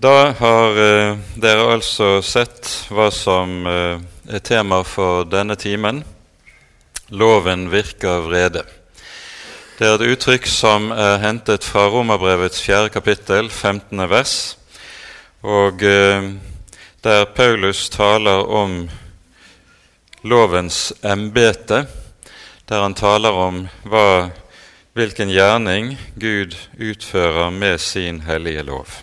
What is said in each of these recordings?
Da har eh, dere altså sett hva som eh, er tema for denne timen. Loven virker vrede. Det er et uttrykk som er hentet fra Romerbrevets fjerde kapittel, 15. vers, og eh, der Paulus taler om lovens embete, der han taler om hva, hvilken gjerning Gud utfører med sin hellige lov.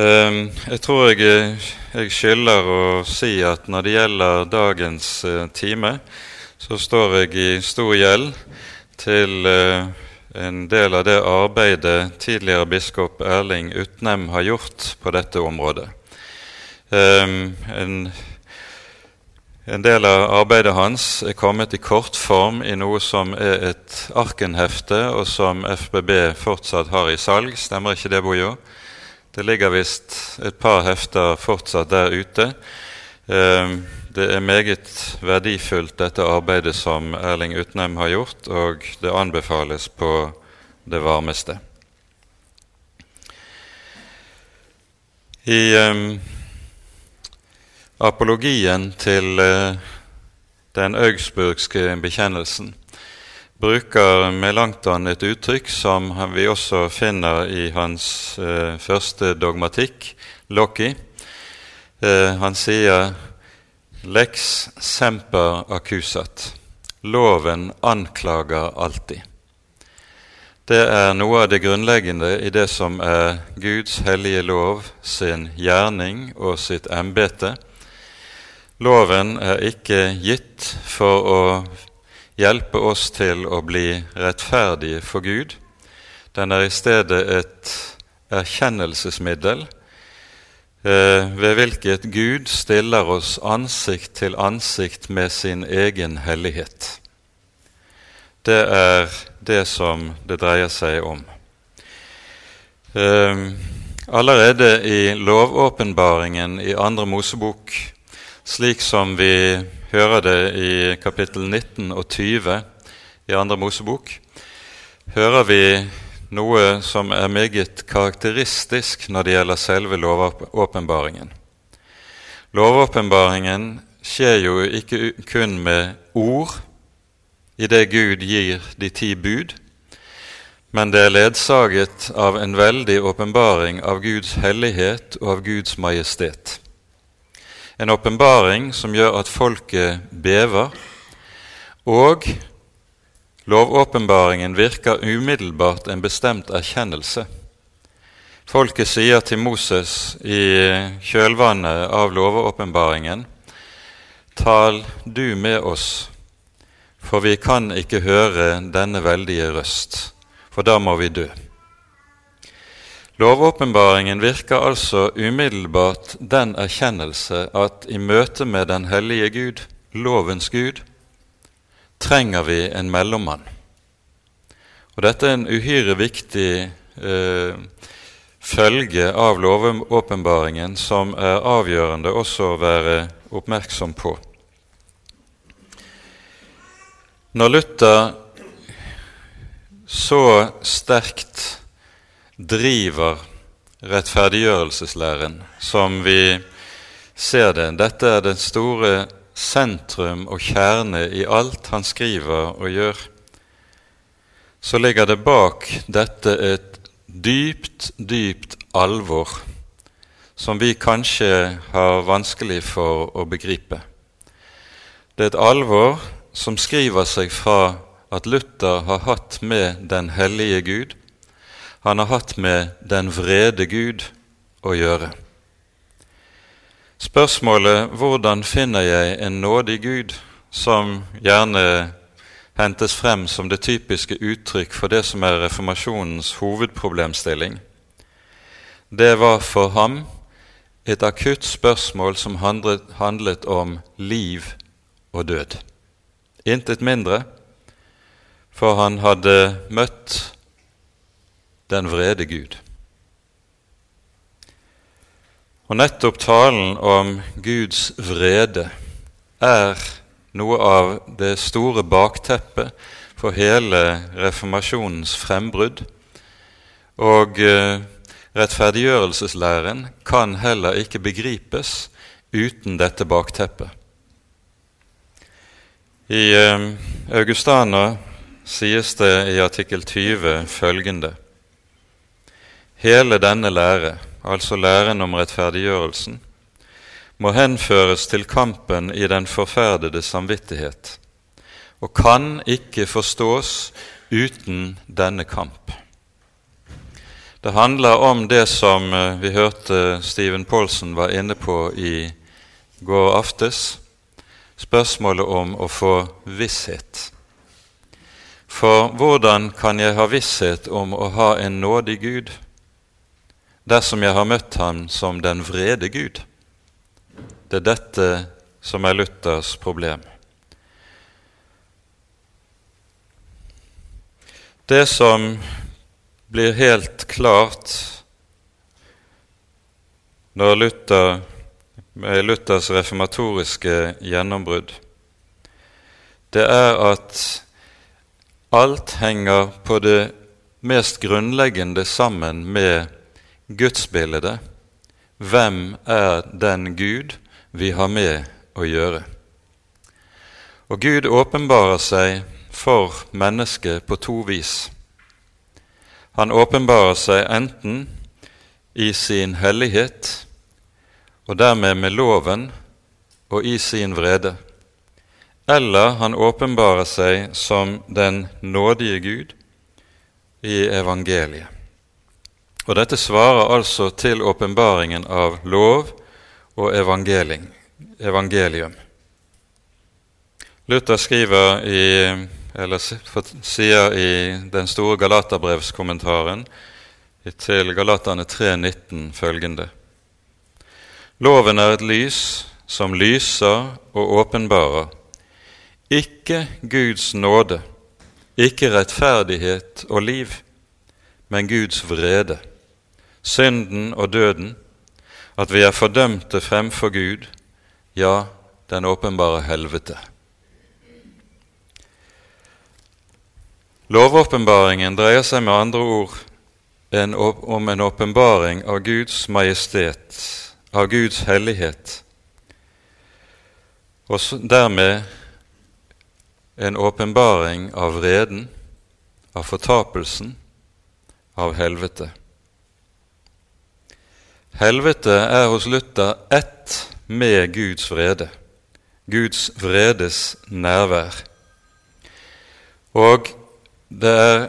Ehm, jeg tror jeg, jeg skylder å si at når det gjelder dagens eh, time, så står jeg i stor gjeld til eh, en del av det arbeidet tidligere biskop Erling Utnem har gjort på dette området. Ehm, en, en del av arbeidet hans er kommet i kortform i noe som er et Arkenhefte, og som FBB fortsatt har i salg. Stemmer ikke det, Bojo? Det ligger visst et par hefter fortsatt der ute. Ehm, det er meget verdifullt, dette arbeidet som Erling Utnem har gjort, og det anbefales på det varmeste. I um, apologien til uh, den augsburgske bekjennelsen bruker Melankton et uttrykk som vi også finner i hans eh, første dogmatikk, Loki. Eh, han sier 'lex semper accusat'. Loven anklager alltid. Det er noe av det grunnleggende i det som er Guds hellige lov sin gjerning og sitt embete. Loven er ikke gitt for å hjelpe oss til å bli rettferdige for Gud. Den er i stedet et erkjennelsesmiddel eh, ved hvilket Gud stiller oss ansikt til ansikt med sin egen hellighet. Det er det som det dreier seg om. Eh, allerede i lovåpenbaringen i Andre Mosebok, slik som vi hører det i kapittel 19 og 20 i Andre Mosebok, hører vi noe som er meget karakteristisk når det gjelder selve lovåpenbaringen. Lovåpenbaringen skjer jo ikke kun med ord i det Gud gir de ti bud, men det er ledsaget av en veldig åpenbaring av Guds hellighet og av Guds majestet. En åpenbaring som gjør at folket bever, og lovåpenbaringen virker umiddelbart en bestemt erkjennelse. Folket sier til Moses i kjølvannet av lovåpenbaringen.: Tal du med oss, for vi kan ikke høre denne veldige røst, for da må vi dø. Lovåpenbaringen virker altså umiddelbart den erkjennelse at i møte med den hellige Gud, lovens Gud, trenger vi en mellommann. Og Dette er en uhyre viktig eh, følge av lovåpenbaringen som er avgjørende også å være oppmerksom på. Når Luther så sterkt driver rettferdiggjørelseslæren som vi ser det. Dette er den store sentrum og kjerne i alt han skriver og gjør. Så ligger det bak dette et dypt, dypt alvor som vi kanskje har vanskelig for å begripe. Det er et alvor som skriver seg fra at Luther har hatt med den hellige Gud, han har hatt med den vrede Gud å gjøre. Spørsmålet 'Hvordan finner jeg en nådig Gud?' som gjerne hentes frem som det typiske uttrykk for det som er reformasjonens hovedproblemstilling, det var for ham et akutt spørsmål som handlet, om liv og død. Intet mindre, for han hadde møtt den vrede Gud. Og nettopp talen om Guds vrede er noe av det store bakteppet for hele reformasjonens frembrudd. Og eh, rettferdiggjørelseslæren kan heller ikke begripes uten dette bakteppet. I eh, Augustana sies det i artikkel 20 følgende Hele denne lære, altså læren om rettferdiggjørelsen, må henføres til kampen i den forferdede samvittighet, og kan ikke forstås uten denne kamp. Det handler om det som eh, vi hørte Steven Paulsen var inne på i går aftes, spørsmålet om å få visshet. For hvordan kan jeg ha visshet om å ha en nådig Gud dersom jeg har møtt ham som den vrede Gud? Det er dette som er Luthers problem. Det som blir helt klart når Luther, med Luthers reformatoriske gjennombrudd, det er at alt henger på det mest grunnleggende sammen med gudsbildet. Hvem er den Gud vi har med å gjøre. Og Gud åpenbarer seg for mennesket på to vis. Han åpenbarer seg enten i sin hellighet, og dermed med loven og i sin vrede, eller han åpenbarer seg som den nådige Gud i evangeliet. Og Dette svarer altså til åpenbaringen av lov og evangelium. Luther skriver i, eller sier i den store Galaterbrevskommentaren til Galaterne 3,19 følgende. Loven er et lys som lyser og åpenbarer, ikke Guds nåde, ikke rettferdighet og liv, men Guds vrede, synden og døden, at vi er fordømte fremfor Gud, ja, den åpenbare helvete. Lovåpenbaringen dreier seg med andre ord en, om en åpenbaring av Guds majestet, av Guds hellighet, og dermed en åpenbaring av vreden, av fortapelsen, av helvete. Helvete er hos Luther ett med Guds vrede, Guds vredes nærvær. Og det er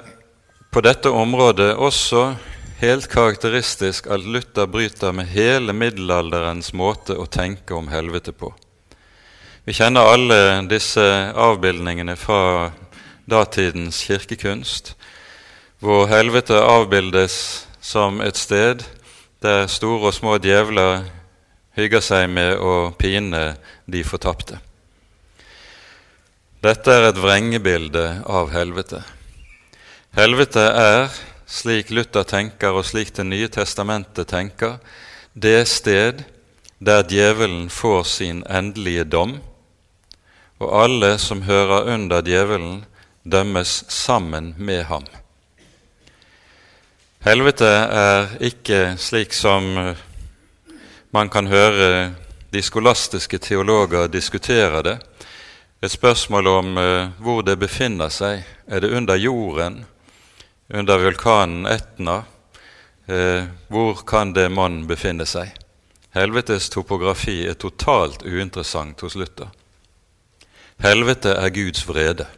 på dette området også helt karakteristisk at Luther bryter med hele middelalderens måte å tenke om helvete på. Vi kjenner alle disse avbildningene fra datidens kirkekunst, hvor helvete avbildes som et sted der store og små djevler hygger seg med å pine de fortapte. Dette er et vrengebilde av helvete. Helvete er, slik Luther tenker, og slik Det nye testamentet tenker, det sted der djevelen får sin endelige dom, og alle som hører under djevelen, dømmes sammen med ham. Helvete er ikke slik som eh, man kan høre de skolastiske teologer diskutere det, et spørsmål om uh, hvor det befinner seg. Er det under jorden, under vulkanen Etna? Uh, hvor kan det mann befinne seg? Helvetes topografi er totalt uinteressant hos Luther. Helvete er Guds vrede,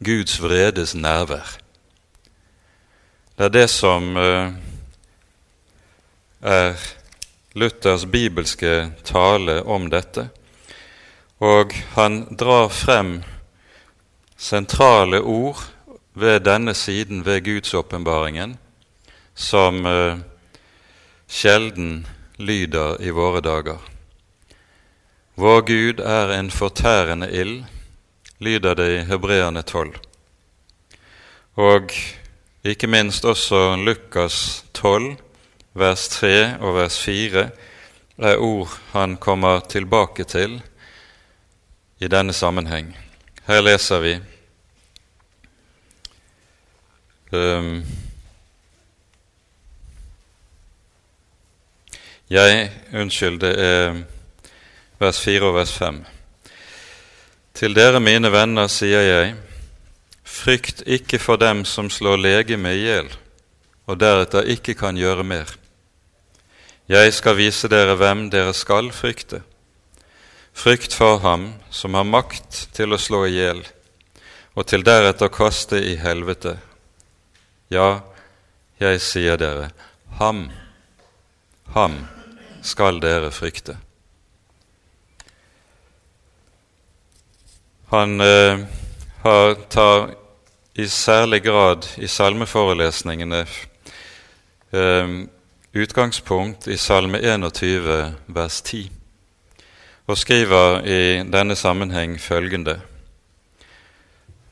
Guds vredes nærvær. Det er det som eh, er Luthers bibelske tale om dette. Og han drar frem sentrale ord ved denne siden ved gudsåpenbaringen som uh, sjelden lyder i våre dager. Vår Gud er en fortærende ild, lyder det i Hebreerne 12. Og ikke minst også Lukas 12, vers 3 og vers 4 er ord han kommer tilbake til i denne sammenheng. Her leser vi um, Jeg Unnskyld, det er vers 4 og vers 5. Til dere mine venner sier jeg, frykt ikke for dem som slår legemet i hjel, og deretter ikke kan gjøre mer. Jeg skal vise dere hvem dere skal frykte. Frykt for ham som har makt til å slå i hjel, og til deretter kaste i helvete. Ja, jeg sier dere, ham, ham skal dere frykte. Han eh, har, tar i særlig grad i salmeforelesningene eh, utgangspunkt i Salme 21, vers 10, og skriver i denne sammenheng følgende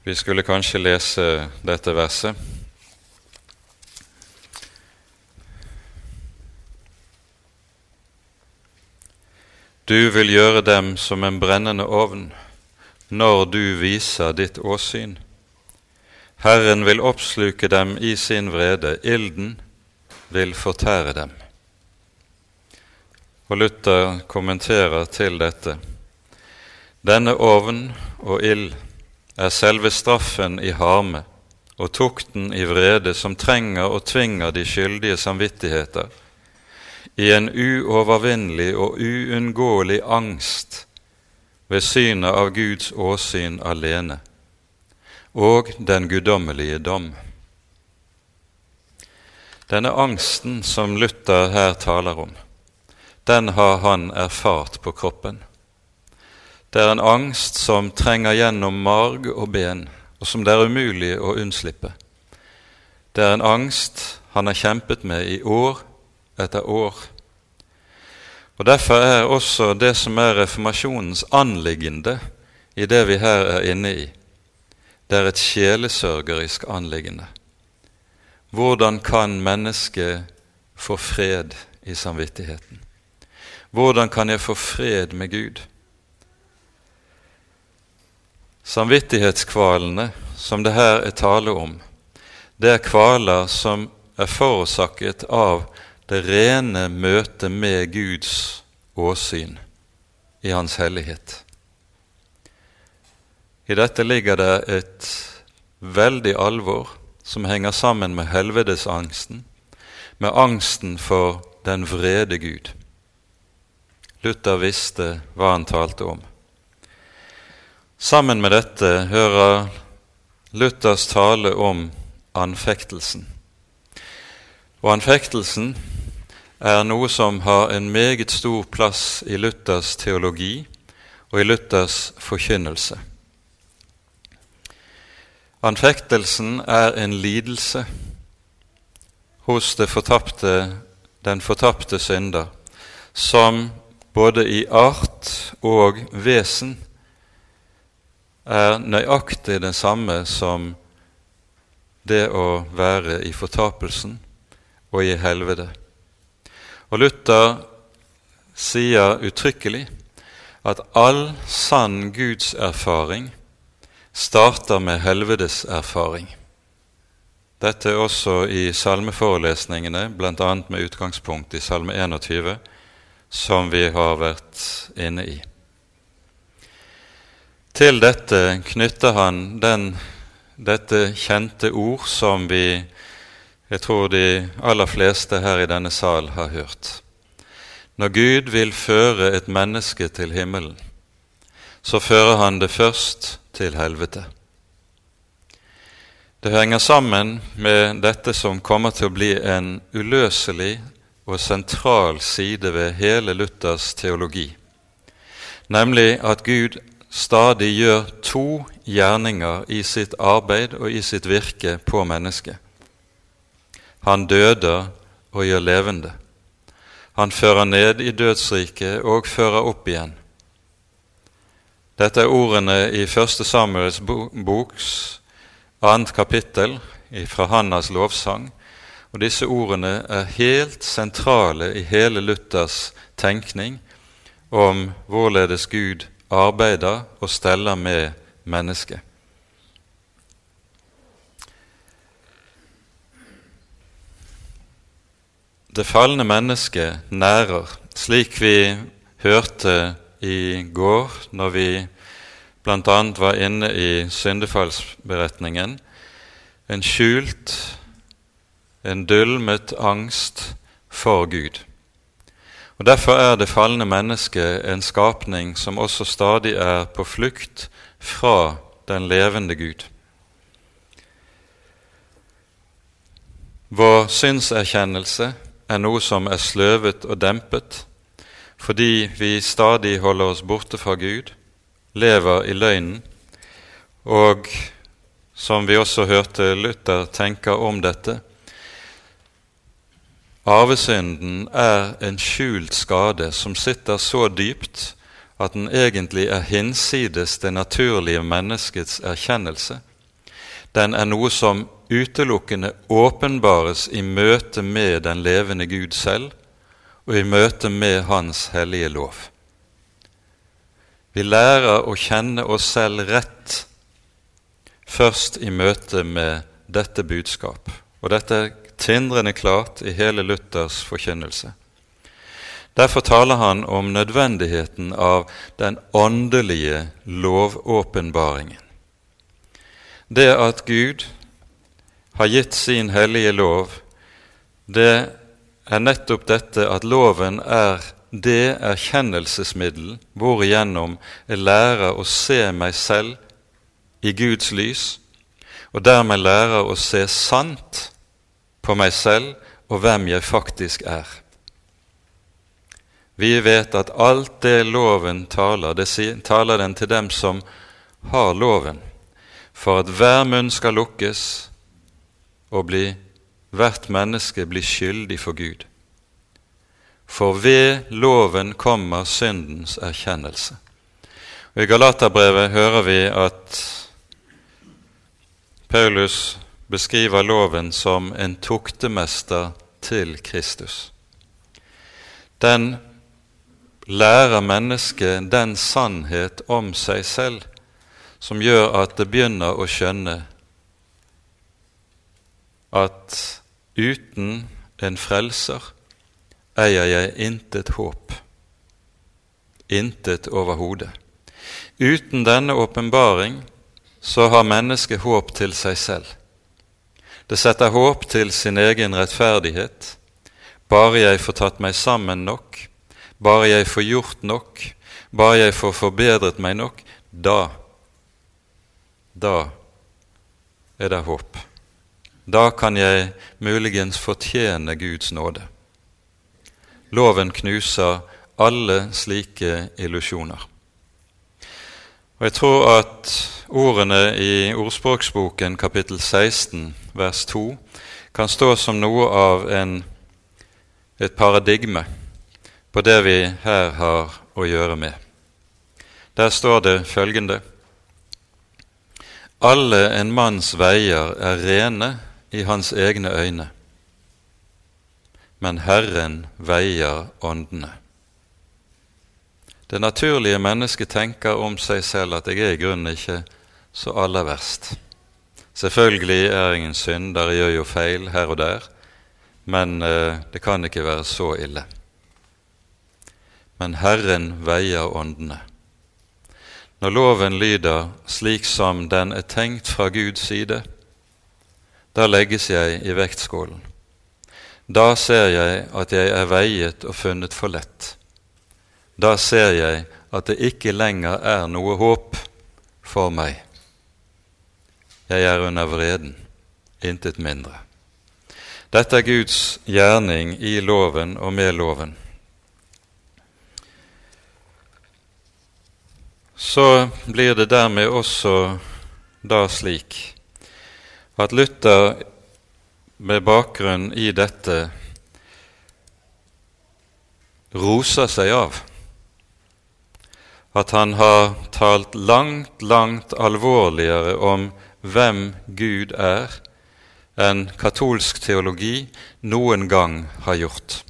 Vi skulle kanskje lese dette verset. Du vil gjøre dem som en brennende ovn når du viser ditt åsyn. Herren vil oppsluke dem i sin vrede, ilden vil fortære dem. Og Luther kommenterer til dette. Denne ovn og ild er selve straffen i harme og tukten i vrede som trenger og tvinger de skyldige samvittigheter i en uovervinnelig og uunngåelig angst ved synet av Guds åsyn alene og den guddommelige dom. Denne angsten som Luther her taler om, den har han erfart på kroppen. Det er en angst som trenger gjennom marg og ben, og som det er umulig å unnslippe. Det er en angst han har kjempet med i år etter år. Og Derfor er også det som er reformasjonens anliggende i det vi her er inne i, det er et sjelesørgerisk anliggende. Hvordan kan mennesket få fred i samvittigheten? Hvordan kan jeg få fred med Gud? Samvittighetskvalene som det her er tale om, det er kvaler som er forårsaket av det rene møtet med Guds åsyn i Hans hellighet. I dette ligger det et veldig alvor som henger sammen med helvedesangsten, med angsten for den vrede Gud. Luther visste hva han talte om. Sammen med dette hører Luthers tale om anfektelsen. Og anfektelsen er noe som har en meget stor plass i Luthers teologi og i Luthers forkynnelse. Anfektelsen er en lidelse hos fortapte, den fortapte synder, som både i art og vesen er nøyaktig det samme som det å være i fortapelsen og i helvete. Og Luther sier uttrykkelig at all sann gudserfaring starter med helvedeserfaring. Dette er også i salmeforelesningene, bl.a. med utgangspunkt i Salme 21, som vi har vært inne i. Til dette knytter han den, dette kjente ord som vi jeg tror de aller fleste her i denne sal har hørt. Når Gud vil føre et menneske til himmelen, så fører han det først til helvete. Det henger sammen med dette som kommer til å bli en uløselig og sentral side ved hele Luthers teologi, nemlig at Gud stadig gjør to gjerninger i sitt arbeid og i sitt virke på mennesket. Han døder og gjør levende. Han fører ned i dødsriket og fører opp igjen. Dette er ordene i Første Samuels boks annet kapittel fra Hannas lovsang. Og Disse ordene er helt sentrale i hele Luthers tenkning om hvorledes Gud arbeider og steller med mennesket. det falne mennesket nærer, slik vi hørte i går når vi bl.a. var inne i syndefallsberetningen, en skjult, en dulmet angst for Gud. Og Derfor er det falne mennesket en skapning som også stadig er på flukt fra den levende Gud. Vår synserkjennelse er noe som er sløvet og dempet, fordi vi stadig holder oss borte fra Gud, lever i løgnen, og som vi også hørte Luther tenker om dette, Arvesynden er en skjult skade som sitter så dypt at den egentlig er hinsides det naturlige menneskets erkjennelse. Den er noe som utelukkende åpenbares i møte med den levende Gud selv og i møte med Hans hellige lov. Vi lærer å kjenne oss selv rett først i møte med dette budskap. Og dette er tindrende klart i hele Luthers forkynnelse. Derfor taler han om nødvendigheten av den åndelige lovåpenbaringen. Det at Gud har gitt sin hellige lov, det er nettopp dette at loven er det erkjennelsesmiddel hvorigjennom jeg lærer å se meg selv i Guds lys, og dermed lærer å se sant på meg selv og hvem jeg faktisk er. Vi vet at alt det loven taler, det taler den til dem som har loven, for at hver munn skal lukkes og bli, hvert menneske blir skyldig for Gud. For ved loven kommer syndens erkjennelse. Og I Galaterbrevet hører vi at Paulus beskriver loven som en tuktemester til Kristus. Den lærer mennesket den sannhet om seg selv som gjør at det begynner å skjønne at uten en frelser eier jeg intet håp, intet overhodet. Uten denne åpenbaring så har mennesket håp til seg selv. Det setter håp til sin egen rettferdighet. Bare jeg får tatt meg sammen nok, bare jeg får gjort nok, bare jeg får forbedret meg nok, da Da er det håp. Da kan jeg muligens fortjene Guds nåde. Loven knuser alle slike illusjoner. Og Jeg tror at ordene i Ordspråksboken kapittel 16 vers 2 kan stå som noe av en, et paradigme på det vi her har å gjøre med. Der står det følgende Alle en manns veier er rene i hans egne øyne, men Herren veier åndene. Det naturlige mennesket tenker om seg selv at jeg er i grunnen ikke så aller verst. Selvfølgelig er jeg ingen synder, jeg gjør jo feil her og der, men eh, det kan ikke være så ille. Men Herren veier åndene. Når loven lyder slik som den er tenkt fra Guds side, da legges jeg i vektskålen. Da ser jeg at jeg er veiet og funnet for lett. Da ser jeg at det ikke lenger er noe håp for meg. Jeg er under vreden, intet mindre. Dette er Guds gjerning i loven og med loven. Så blir det dermed også da slik at Luther med bakgrunn i dette roser seg av at han har talt langt, langt alvorligere om hvem Gud er, enn katolsk teologi noen gang har gjort.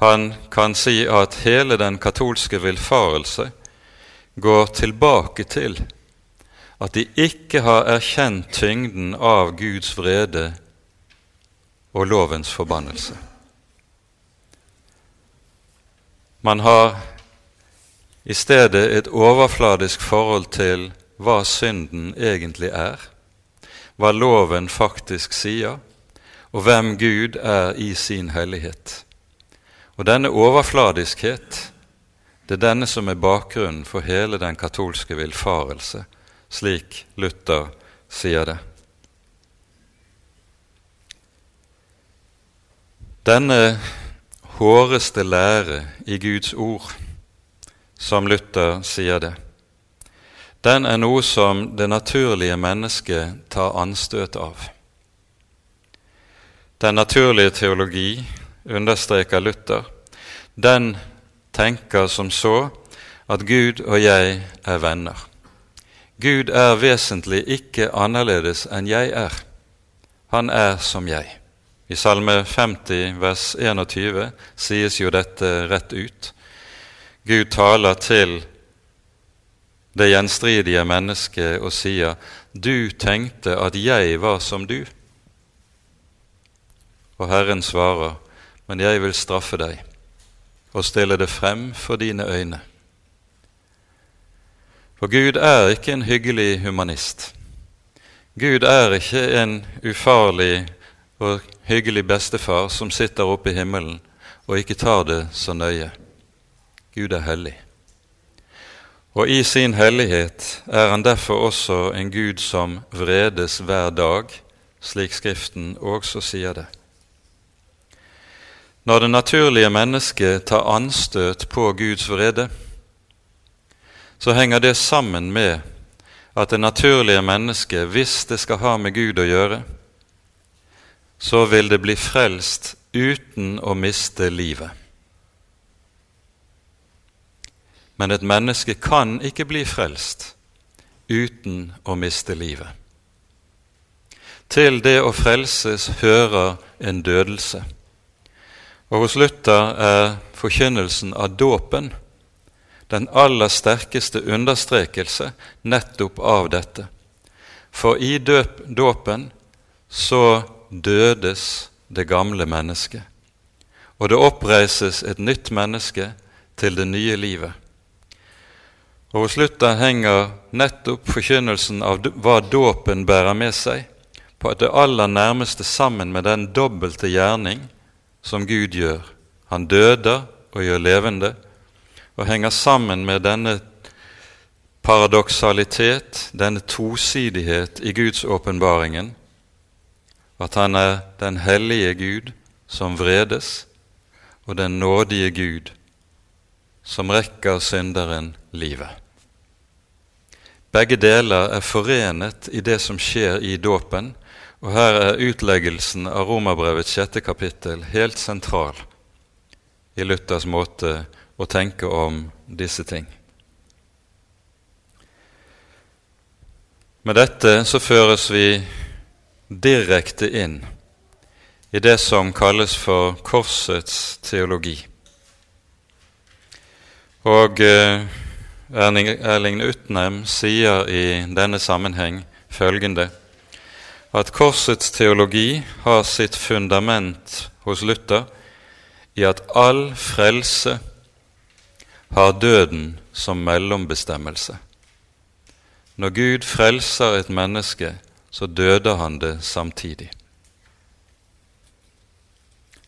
Han kan si at hele den katolske villfarelse går tilbake til at de ikke har erkjent tyngden av Guds vrede og lovens forbannelse. Man har i stedet et overfladisk forhold til hva synden egentlig er, hva loven faktisk sier, og hvem Gud er i sin hellighet. Og denne overfladiskhet, det er denne som er bakgrunnen for hele den katolske villfarelse, slik Luther sier det. Denne håreste lære i Guds ord, som Luther sier det, den er noe som det naturlige mennesket tar anstøt av. Den naturlige teologi, understreker Luther, den tenker som så at Gud og jeg er venner. Gud er vesentlig ikke annerledes enn jeg er. Han er som jeg. I Salme 50 vers 21 sies jo dette rett ut. Gud taler til det gjenstridige mennesket og sier, 'Du tenkte at jeg var som du.' Og Herren svarer, 'Men jeg vil straffe deg og stille det frem for dine øyne.' For Gud er ikke en hyggelig humanist. Gud er ikke en ufarlig og hyggelig bestefar som sitter oppe i himmelen og ikke tar det så nøye. Gud er hellig. Og i sin hellighet er han derfor også en Gud som vredes hver dag, slik Skriften også sier det. Når det naturlige mennesket tar anstøt på Guds vrede, så henger det sammen med at det naturlige mennesket, hvis det skal ha med Gud å gjøre, så vil det bli frelst uten å miste livet. Men et menneske kan ikke bli frelst uten å miste livet. Til det å frelses hører en dødelse. Og hos Luther er forkynnelsen av dåpen den aller sterkeste understrekelse nettopp av dette. For i døp, dåpen så dødes det gamle mennesket, og det oppreises et nytt menneske til det nye livet. Og Hos Luther henger nettopp forkynnelsen av hva dåpen bærer med seg, på at det aller nærmeste sammen med den dobbelte gjerning som Gud gjør. Han døder og gjør levende, og henger sammen med denne paradoksalitet, denne tosidighet i Guds åpenbaringen, at han er den hellige Gud som vredes, og den nådige Gud som rekker synderen livet. Begge deler er forenet i det som skjer i dåpen, og her er utleggelsen av Romerbrevets sjette kapittel helt sentral i Luthers måte å tenke om disse ting. Med dette så føres vi direkte inn i det som kalles for korsets teologi. Og eh, Erling Utnem sier i denne sammenheng følgende at korsets teologi har sitt fundament hos Luther i at all frelse har døden som mellombestemmelse. Når Gud frelser et menneske, så døder han det samtidig.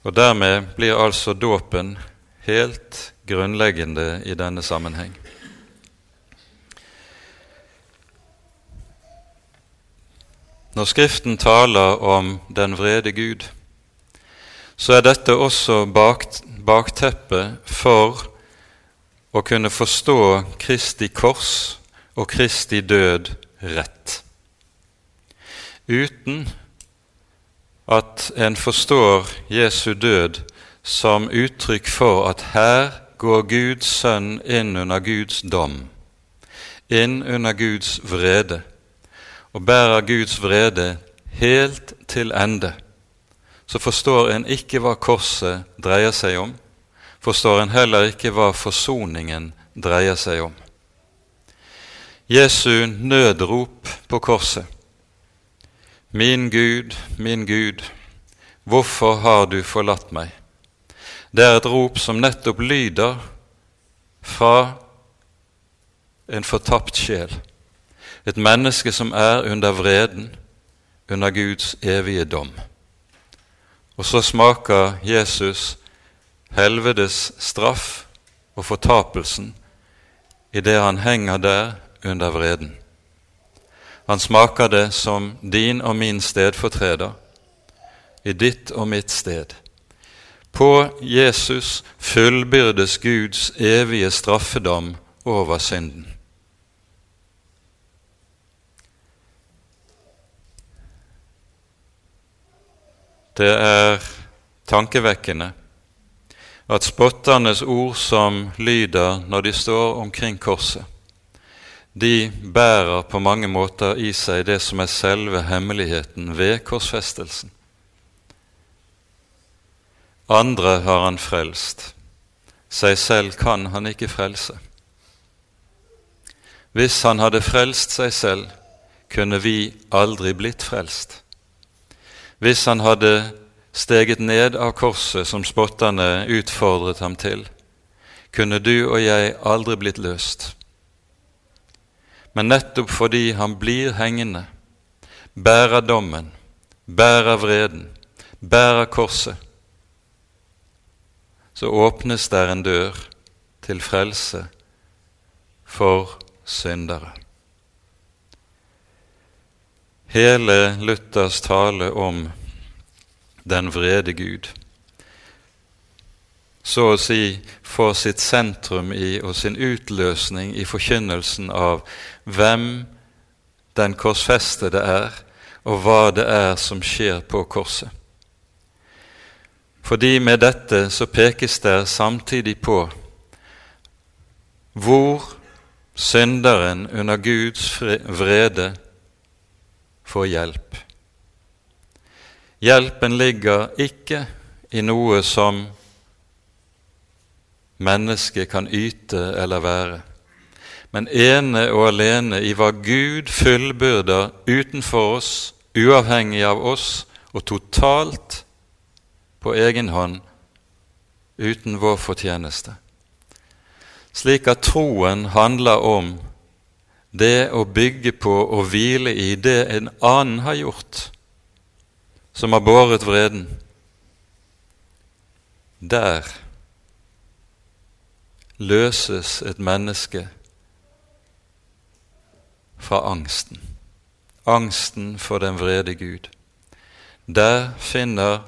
Og Dermed blir altså dåpen helt grunnleggende i denne sammenheng. Når Skriften taler om den vrede Gud, så er dette også bak, bakteppet for å kunne forstå Kristi kors og Kristi død rett. Uten at en forstår Jesu død som uttrykk for at her går Guds sønn inn under Guds dom, inn under Guds vrede, og bærer Guds vrede helt til ende, så forstår en ikke hva korset dreier seg om, forstår en heller ikke hva forsoningen dreier seg om. Jesu nødrop på korset. Min Gud, min Gud, hvorfor har du forlatt meg? Det er et rop som nettopp lyder fra en fortapt sjel, et menneske som er under vreden, under Guds evige dom. Og så smaker Jesus helvedes straff og fortapelsen idet han henger der under vreden. Han smaker det som din og min stedfortreder, i ditt og mitt sted. På Jesus fullbyrdes Guds evige straffedom over synden. Det er tankevekkende at spotternes ord som lyder når de står omkring korset, de bærer på mange måter i seg det som er selve hemmeligheten ved korsfestelsen. Andre har han frelst, seg selv kan han ikke frelse. Hvis han hadde frelst seg selv, kunne vi aldri blitt frelst. Hvis han hadde steget ned av korset som spotterne utfordret ham til, kunne du og jeg aldri blitt løst. Men nettopp fordi han blir hengende, bærer dommen, bærer vreden, bærer korset, så åpnes der en dør til frelse for syndere. Hele Luthers tale om den vrede Gud. Så å si får sitt sentrum i og sin utløsning i forkynnelsen av hvem den korsfestede er, og hva det er som skjer på korset. Fordi med dette så pekes det samtidig på hvor synderen under Guds vrede får hjelp. Hjelpen ligger ikke i noe som mennesket kan yte eller være, men ene og alene i hva Gud fullbyrder utenfor oss, uavhengig av oss og totalt på egen hånd, uten vår fortjeneste. Slik at troen handler om det å bygge på og hvile i det en annen har gjort, som har båret vreden, der løses et menneske fra angsten. Angsten for den vrede Gud. Der finner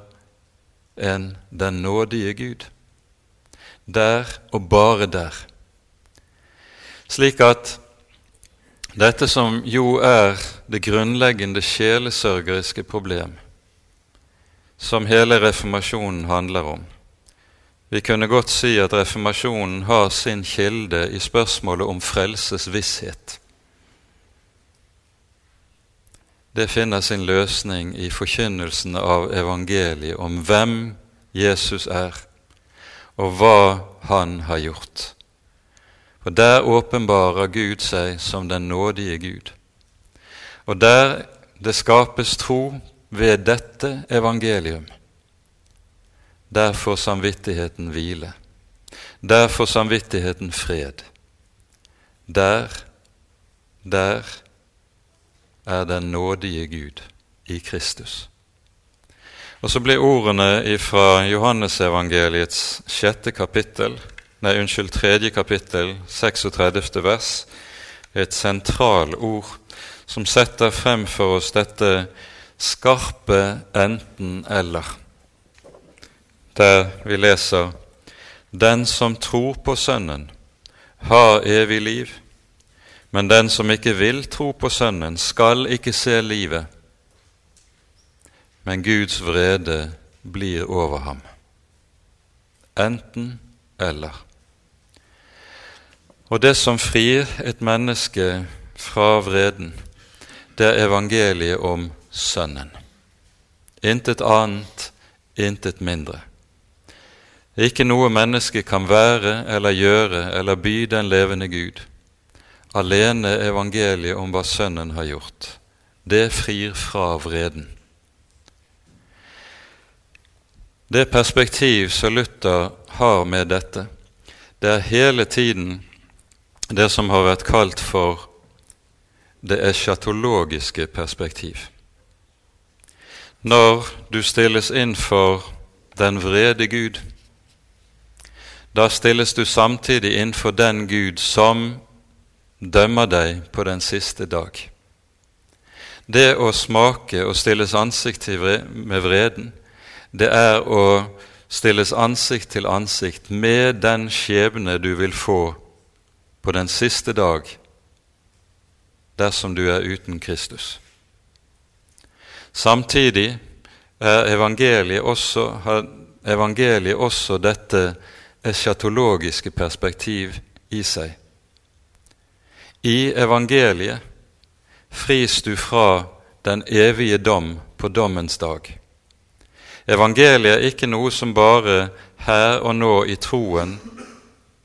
en den nådige Gud. Der og bare der. Slik at dette som jo er det grunnleggende sjelesørgeriske problem, som hele reformasjonen handler om. Vi kunne godt si at reformasjonen har sin kilde i spørsmålet om frelses visshet. Det finner sin løsning i forkynnelsen av evangeliet om hvem Jesus er, og hva han har gjort. For der åpenbarer Gud seg som den nådige Gud. Og der det skapes tro ved dette evangelium, der får samvittigheten hvile. Der får samvittigheten fred. Der, der er den nådige Gud i Kristus. Og så blir ordene fra Johannesevangeliets sjette kapittel, nei, unnskyld, tredje kapittel, 36. vers, et sentralord som setter frem for oss dette skarpe enten-eller, der vi leser Den som tror på Sønnen, har evig liv, men den som ikke vil tro på Sønnen, skal ikke se livet, men Guds vrede blir over ham. Enten eller. Og det som frir et menneske fra vreden, det er evangeliet om Sønnen. Intet annet, intet mindre. Ikke noe menneske kan være eller gjøre eller by den levende Gud. Alene evangeliet om hva Sønnen har gjort. Det frir fra vreden. Det perspektiv som Luther har med dette, det er hele tiden det som har vært kalt for det eschatologiske perspektiv. Når du stilles inn for den vrede Gud, da stilles du samtidig inn for den Gud som dømmer deg på den siste dag. Det å smake og stilles ansikt til med vreden, det er å stilles ansikt til ansikt med den skjebne du vil få på den siste dag dersom du er uten Kristus. Samtidig er evangeliet også, har evangeliet også dette eschatologiske perspektiv i seg. I evangeliet fris du fra den evige dom på dommens dag. Evangeliet er ikke noe som bare her og nå i troen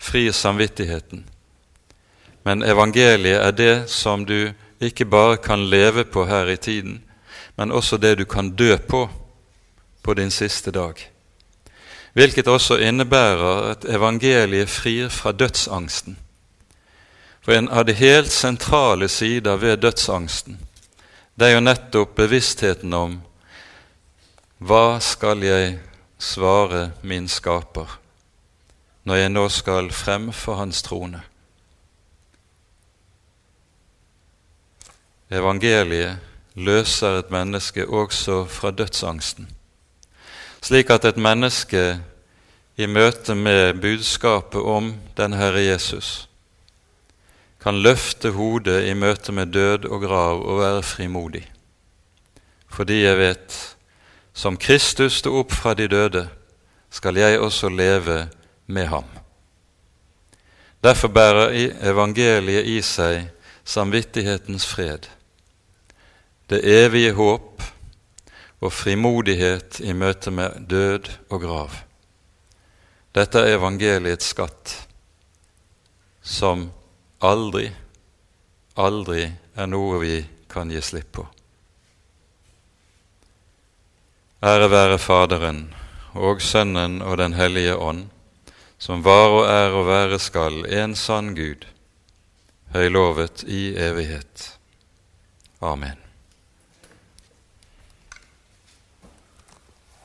frir samvittigheten, men evangeliet er det som du ikke bare kan leve på her i tiden, men også det du kan dø på på din siste dag. Hvilket også innebærer at evangeliet frir fra dødsangsten. For en av de helt sentrale sider ved dødsangsten, det er jo nettopp bevisstheten om hva skal jeg svare min skaper når jeg nå skal frem for hans trone? Evangeliet løser et menneske også fra dødsangsten, slik at et menneske i møte med budskapet om den Herre Jesus kan løfte hodet i møte med død og grav og være frimodig. Fordi jeg vet, som Kristus sto opp fra de døde, skal jeg også leve med ham. Derfor bærer evangeliet i seg samvittighetens fred, det evige håp og frimodighet i møte med død og grav. Dette er evangeliets skatt, som aldri, aldri er noe vi kan gi slipp på. Ære være Faderen og Sønnen og Den hellige ånd, som var og er og være skal en sann Gud, høylovet i evighet. Amen.